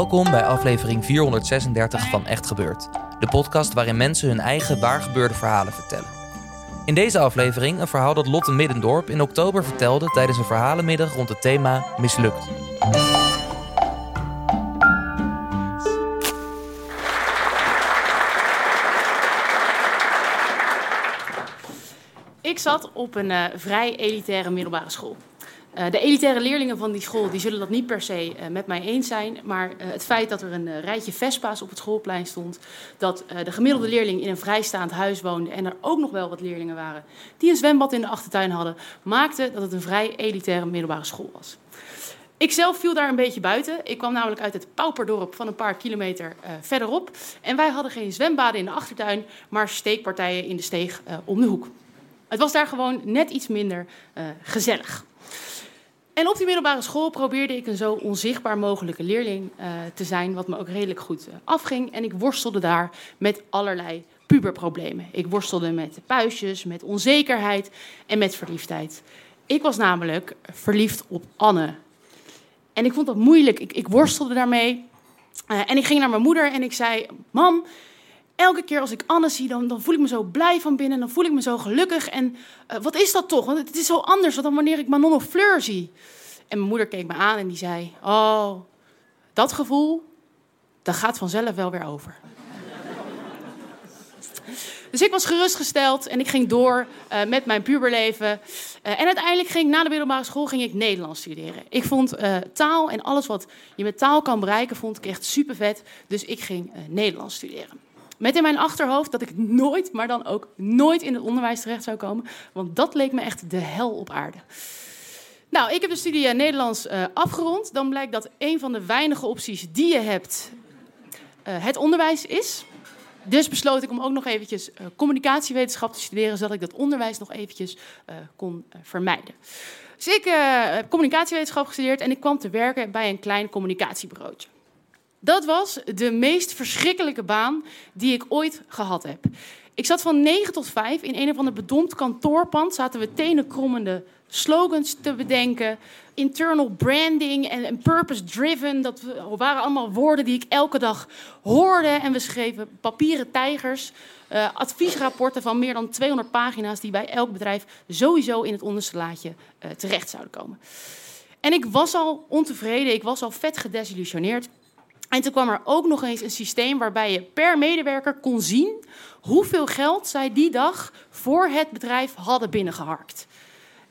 Welkom bij aflevering 436 van Echt Gebeurd. De podcast waarin mensen hun eigen waargebeurde verhalen vertellen. In deze aflevering een verhaal dat Lotte Middendorp in oktober vertelde tijdens een verhalenmiddag rond het thema Mislukt. Ik zat op een uh, vrij elitaire middelbare school. Uh, de elitaire leerlingen van die school die zullen dat niet per se uh, met mij eens zijn. Maar het feit dat er een rijtje Vespa's op het schoolplein stond. Dat de gemiddelde leerling in een vrijstaand huis woonde. En er ook nog wel wat leerlingen waren die een zwembad in de achtertuin hadden. Maakte dat het een vrij elitaire middelbare school was. Ik zelf viel daar een beetje buiten. Ik kwam namelijk uit het Pauperdorp van een paar kilometer verderop. En wij hadden geen zwembaden in de achtertuin. Maar steekpartijen in de steeg om de hoek. Het was daar gewoon net iets minder gezellig. En op die middelbare school probeerde ik een zo onzichtbaar mogelijke leerling uh, te zijn, wat me ook redelijk goed uh, afging. En ik worstelde daar met allerlei puberproblemen. Ik worstelde met puistjes, met onzekerheid en met verliefdheid. Ik was namelijk verliefd op Anne. En ik vond dat moeilijk. Ik, ik worstelde daarmee. en ik ging naar mijn moeder en ik zei: Mam, elke keer als ik Anne zie, dan, dan voel ik me zo blij van binnen. Dan voel ik me zo gelukkig. En uh, wat is dat toch? Want het is zo anders dan wanneer ik Manon of Fleur zie. En mijn moeder keek me aan en die zei... Oh, dat gevoel, dat gaat vanzelf wel weer over. Dus ik was gerustgesteld en ik ging door uh, met mijn puberleven. Uh, en uiteindelijk ging ik na de middelbare school ging ik Nederlands studeren. Ik vond taal en alles wat je met taal kan bereiken, vond ik echt super vet. Dus ik ging Nederlands studeren. Met in mijn achterhoofd dat ik nooit, maar dan ook nooit in het onderwijs terecht zou komen. Want dat leek me echt de hel op aarde. Nou, ik heb de studie Nederlands uh, afgerond. Dan blijkt dat een van de weinige opties die je hebt uh, het onderwijs is. Dus besloot ik om ook nog eventjes communicatiewetenschap te studeren, zodat ik dat onderwijs nog eventjes kon vermijden. Dus ik heb communicatiewetenschap gestudeerd en ik kwam te werken bij een klein communicatiebureautje. Dat was de meest verschrikkelijke baan die ik ooit gehad heb. Ik zat van 9 tot 5 in een of ander bedompt kantoorpand. Zaten we tenenkrommende slogans te bedenken. Internal branding en, en purpose-driven. Dat waren allemaal woorden die ik elke dag hoorde. En we schreven papieren tijgers. Uh, adviesrapporten van meer dan 200 pagina's. die bij elk bedrijf sowieso in het onderste laadje uh, terecht zouden komen. En ik was al ontevreden. Ik was al vet gedesillusioneerd. En toen kwam er ook nog eens een systeem waarbij je per medewerker kon zien hoeveel geld zij die dag voor het bedrijf hadden binnengeharkt.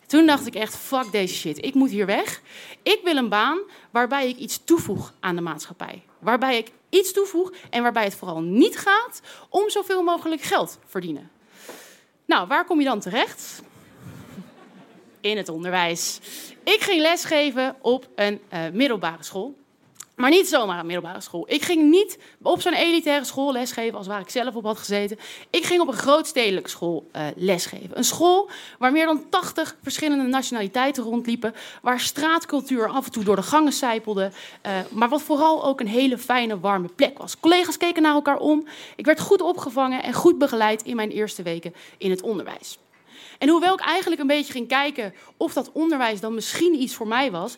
Toen dacht ik echt, fuck deze shit, ik moet hier weg. Ik wil een baan waarbij ik iets toevoeg aan de maatschappij. Waarbij ik iets toevoeg en waarbij het vooral niet gaat om zoveel mogelijk geld verdienen. Nou, waar kom je dan terecht? In het onderwijs. Ik ging lesgeven op een uh, middelbare school. Maar niet zomaar een middelbare school. Ik ging niet op zo'n elitaire school lesgeven als waar ik zelf op had gezeten. Ik ging op een grootstedelijke school uh, lesgeven. Een school waar meer dan 80 verschillende nationaliteiten rondliepen. Waar straatcultuur af en toe door de gangen sijpelde. Uh, maar wat vooral ook een hele fijne, warme plek was. Collega's keken naar elkaar om. Ik werd goed opgevangen en goed begeleid in mijn eerste weken in het onderwijs. En hoewel ik eigenlijk een beetje ging kijken of dat onderwijs dan misschien iets voor mij was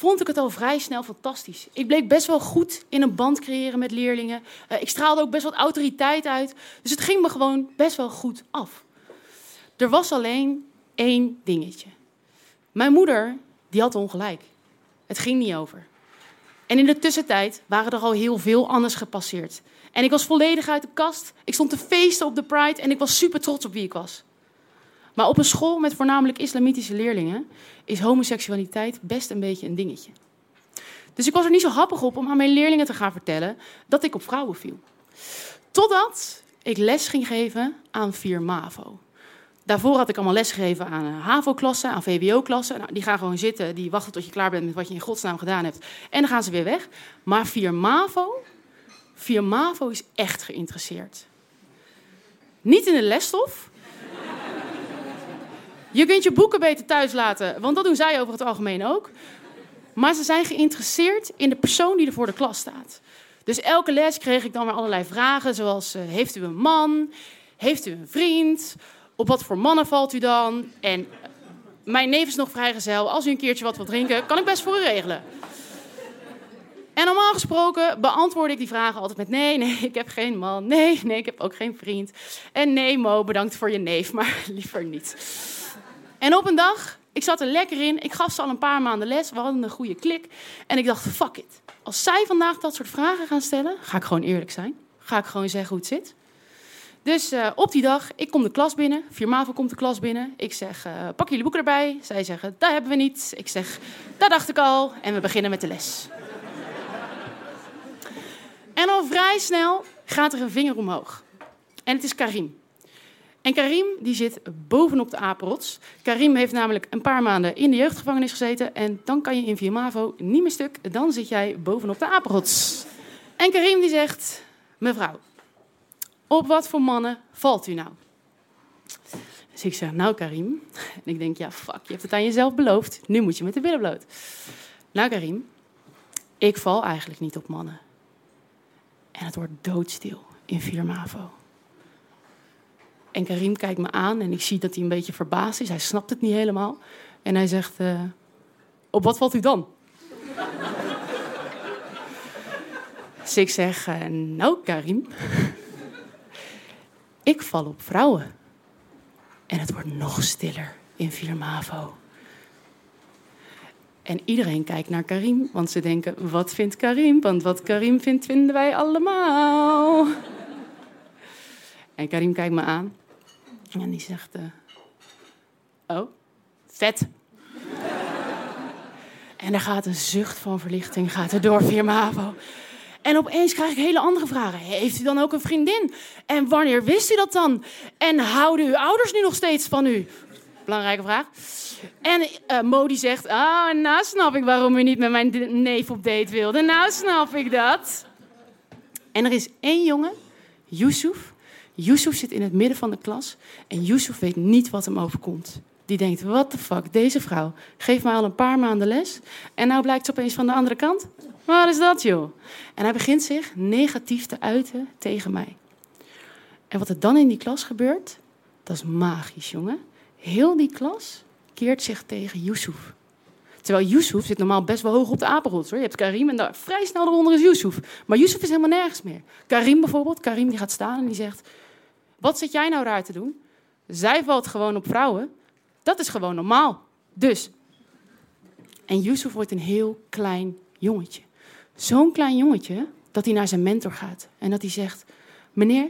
vond ik het al vrij snel fantastisch. Ik bleek best wel goed in een band creëren met leerlingen. Uh, ik straalde ook best wat autoriteit uit. Dus het ging me gewoon best wel goed af. Er was alleen één dingetje. Mijn moeder, die had ongelijk. Het ging niet over. En in de tussentijd waren er al heel veel anders gepasseerd. En ik was volledig uit de kast. Ik stond te feesten op de Pride en ik was super trots op wie ik was. Maar op een school met voornamelijk islamitische leerlingen is homoseksualiteit best een beetje een dingetje. Dus ik was er niet zo happig op om aan mijn leerlingen te gaan vertellen dat ik op vrouwen viel. Totdat ik les ging geven aan 4 MAVO. Daarvoor had ik allemaal les gegeven aan HAVO-klassen, aan VWO-klassen. Nou, die gaan gewoon zitten, die wachten tot je klaar bent met wat je in godsnaam gedaan hebt. En dan gaan ze weer weg. Maar 4 MAVO, 4 MAVO is echt geïnteresseerd. Niet in de lesstof, je kunt je boeken beter thuis laten, want dat doen zij over het algemeen ook. Maar ze zijn geïnteresseerd in de persoon die er voor de klas staat. Dus elke les kreeg ik dan weer allerlei vragen, zoals: uh, Heeft u een man? Heeft u een vriend? Op wat voor mannen valt u dan? En mijn neef is nog vrijgezel. Als u een keertje wat wilt drinken, kan ik best voor u regelen. En normaal gesproken beantwoord ik die vragen altijd met nee, nee, ik heb geen man. Nee, nee, ik heb ook geen vriend. En nee, Mo, bedankt voor je neef, maar liever niet. En op een dag, ik zat er lekker in. Ik gaf ze al een paar maanden les. We hadden een goede klik. En ik dacht, fuck it. Als zij vandaag dat soort vragen gaan stellen, ga ik gewoon eerlijk zijn. Ga ik gewoon zeggen hoe het zit. Dus uh, op die dag, ik kom de klas binnen. Firmavo komt de klas binnen. Ik zeg, uh, pak jullie boeken erbij. Zij zeggen, dat hebben we niet. Ik zeg, dat dacht ik al. En we beginnen met de les. en al vrij snel gaat er een vinger omhoog. En het is Karim. En Karim die zit bovenop de apenrots. Karim heeft namelijk een paar maanden in de jeugdgevangenis gezeten. En dan kan je in Viamavo niet meer stuk. Dan zit jij bovenop de apenrots. En Karim die zegt... Mevrouw, op wat voor mannen valt u nou? Dus ik zeg, nou Karim. En ik denk, ja fuck, je hebt het aan jezelf beloofd. Nu moet je met de billen bloot. Nou Karim, ik val eigenlijk niet op mannen. En het wordt doodstil in Viamavo. En Karim kijkt me aan en ik zie dat hij een beetje verbaasd is. Hij snapt het niet helemaal. En hij zegt: uh, Op wat valt u dan? dus ik zeg: uh, Nou, Karim. ik val op vrouwen. En het wordt nog stiller in Viermavo. En iedereen kijkt naar Karim, want ze denken: wat vindt Karim? Want wat Karim vindt, vinden wij allemaal. En Karim kijkt me aan en die zegt: uh, Oh, vet. en er gaat een zucht van verlichting gaat er door via MAVO. En opeens krijg ik hele andere vragen. Heeft u dan ook een vriendin? En wanneer wist u dat dan? En houden uw ouders nu nog steeds van u? Belangrijke vraag. En uh, Mo die zegt, ah, nou snap ik waarom u niet met mijn neef op date wilde. Nou snap ik dat. En er is één jongen, Yusuf, Yusuf zit in het midden van de klas en Yusuf weet niet wat hem overkomt. Die denkt, what the fuck, deze vrouw geeft mij al een paar maanden les en nou blijkt ze opeens van de andere kant. Wat is dat, joh? En hij begint zich negatief te uiten tegen mij. En wat er dan in die klas gebeurt, dat is magisch, jongen. Heel die klas keert zich tegen Yusuf. Terwijl Yusuf zit normaal best wel hoog op de apenrots. Hoor. Je hebt Karim en daar vrij snel eronder is Yusuf. Maar Yusuf is helemaal nergens meer. Karim bijvoorbeeld, Karim die gaat staan en die zegt... Wat zit jij nou raar te doen? Zij valt gewoon op vrouwen. Dat is gewoon normaal. Dus. En Yusuf wordt een heel klein jongetje. Zo'n klein jongetje dat hij naar zijn mentor gaat. En dat hij zegt: Meneer,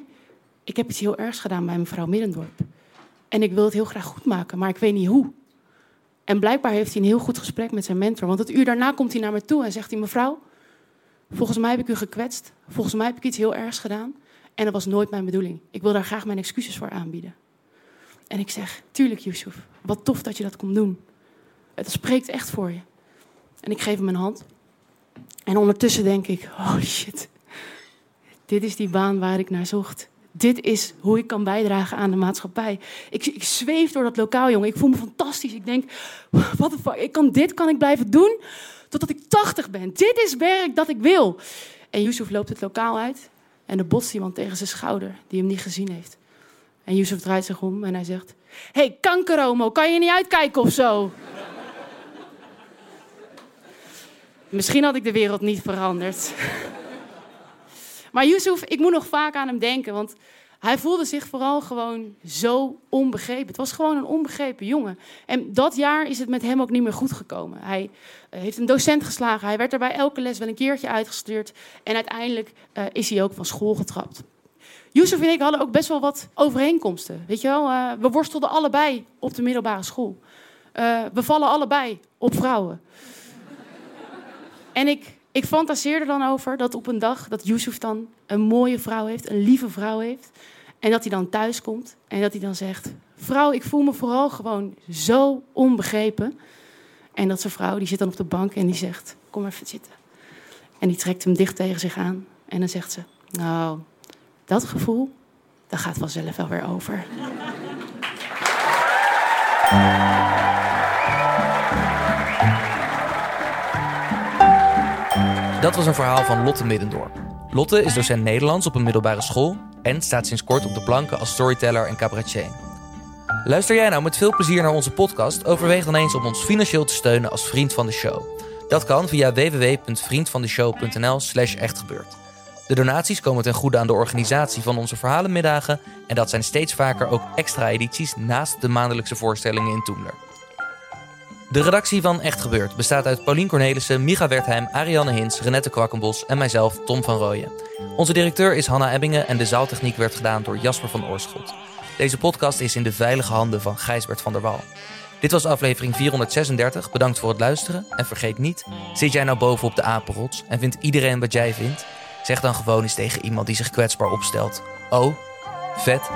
ik heb iets heel ergs gedaan bij mevrouw Middendorp. En ik wil het heel graag goed maken, maar ik weet niet hoe. En blijkbaar heeft hij een heel goed gesprek met zijn mentor. Want het uur daarna komt hij naar me toe en zegt hij: Mevrouw, volgens mij heb ik u gekwetst. Volgens mij heb ik iets heel ergs gedaan. En dat was nooit mijn bedoeling. Ik wil daar graag mijn excuses voor aanbieden. En ik zeg, tuurlijk Yusuf, wat tof dat je dat komt doen. Het spreekt echt voor je. En ik geef hem een hand. En ondertussen denk ik, oh shit, dit is die baan waar ik naar zocht. Dit is hoe ik kan bijdragen aan de maatschappij. Ik, ik zweef door dat lokaal, jongen. Ik voel me fantastisch. Ik denk, wat fuck, ik kan, dit kan ik blijven doen totdat ik 80 ben. Dit is werk dat ik wil. En Yusuf loopt het lokaal uit. En er botst iemand tegen zijn schouder die hem niet gezien heeft. En Yusuf draait zich om en hij zegt: hey, kankeromo, kan je niet uitkijken of zo? Misschien had ik de wereld niet veranderd. maar Yusuf, ik moet nog vaak aan hem denken, want hij voelde zich vooral gewoon zo onbegrepen. Het was gewoon een onbegrepen jongen. En dat jaar is het met hem ook niet meer goed gekomen. Hij uh, heeft een docent geslagen. Hij werd daarbij elke les wel een keertje uitgestuurd. En uiteindelijk uh, is hij ook van school getrapt. Yusuf en ik hadden ook best wel wat overeenkomsten. Weet je wel, uh, we worstelden allebei op de middelbare school. we vallen allebei op vrouwen. en ik, ik fantaseerde dan over dat op een dag dat Yusuf dan een mooie vrouw heeft, een lieve vrouw heeft. En dat hij dan thuis komt en dat hij dan zegt: Vrouw, ik voel me vooral gewoon zo onbegrepen. En dat zijn vrouw, die zit dan op de bank en die zegt: Kom even zitten. En die trekt hem dicht tegen zich aan. En dan zegt ze: Nou, dat gevoel, dat gaat vanzelf wel weer over. Dat was een verhaal van Lotte Middendorp. Lotte is docent Nederlands op een middelbare school en staat sinds kort op de planken als storyteller en cabaretier. Luister jij nou met veel plezier naar onze podcast? Overweeg dan eens om ons financieel te steunen als vriend van de show. Dat kan via www.vriendvandeshow.nl/slash echtgebeurd. De donaties komen ten goede aan de organisatie van onze verhalenmiddagen en dat zijn steeds vaker ook extra edities naast de maandelijkse voorstellingen in Toemler. De redactie van Echt Gebeurd bestaat uit Paulien Cornelissen, Micha Wertheim, Ariane Hins, Renette Kwakkenbos en mijzelf, Tom van Rooyen. Onze directeur is Hanna Ebbingen en de zaaltechniek werd gedaan door Jasper van Oorschot. Deze podcast is in de veilige handen van Gijsbert van der Wal. Dit was aflevering 436. Bedankt voor het luisteren. En vergeet niet, zit jij nou boven op de apenrots en vindt iedereen wat jij vindt? Zeg dan gewoon eens tegen iemand die zich kwetsbaar opstelt. Oh, vet.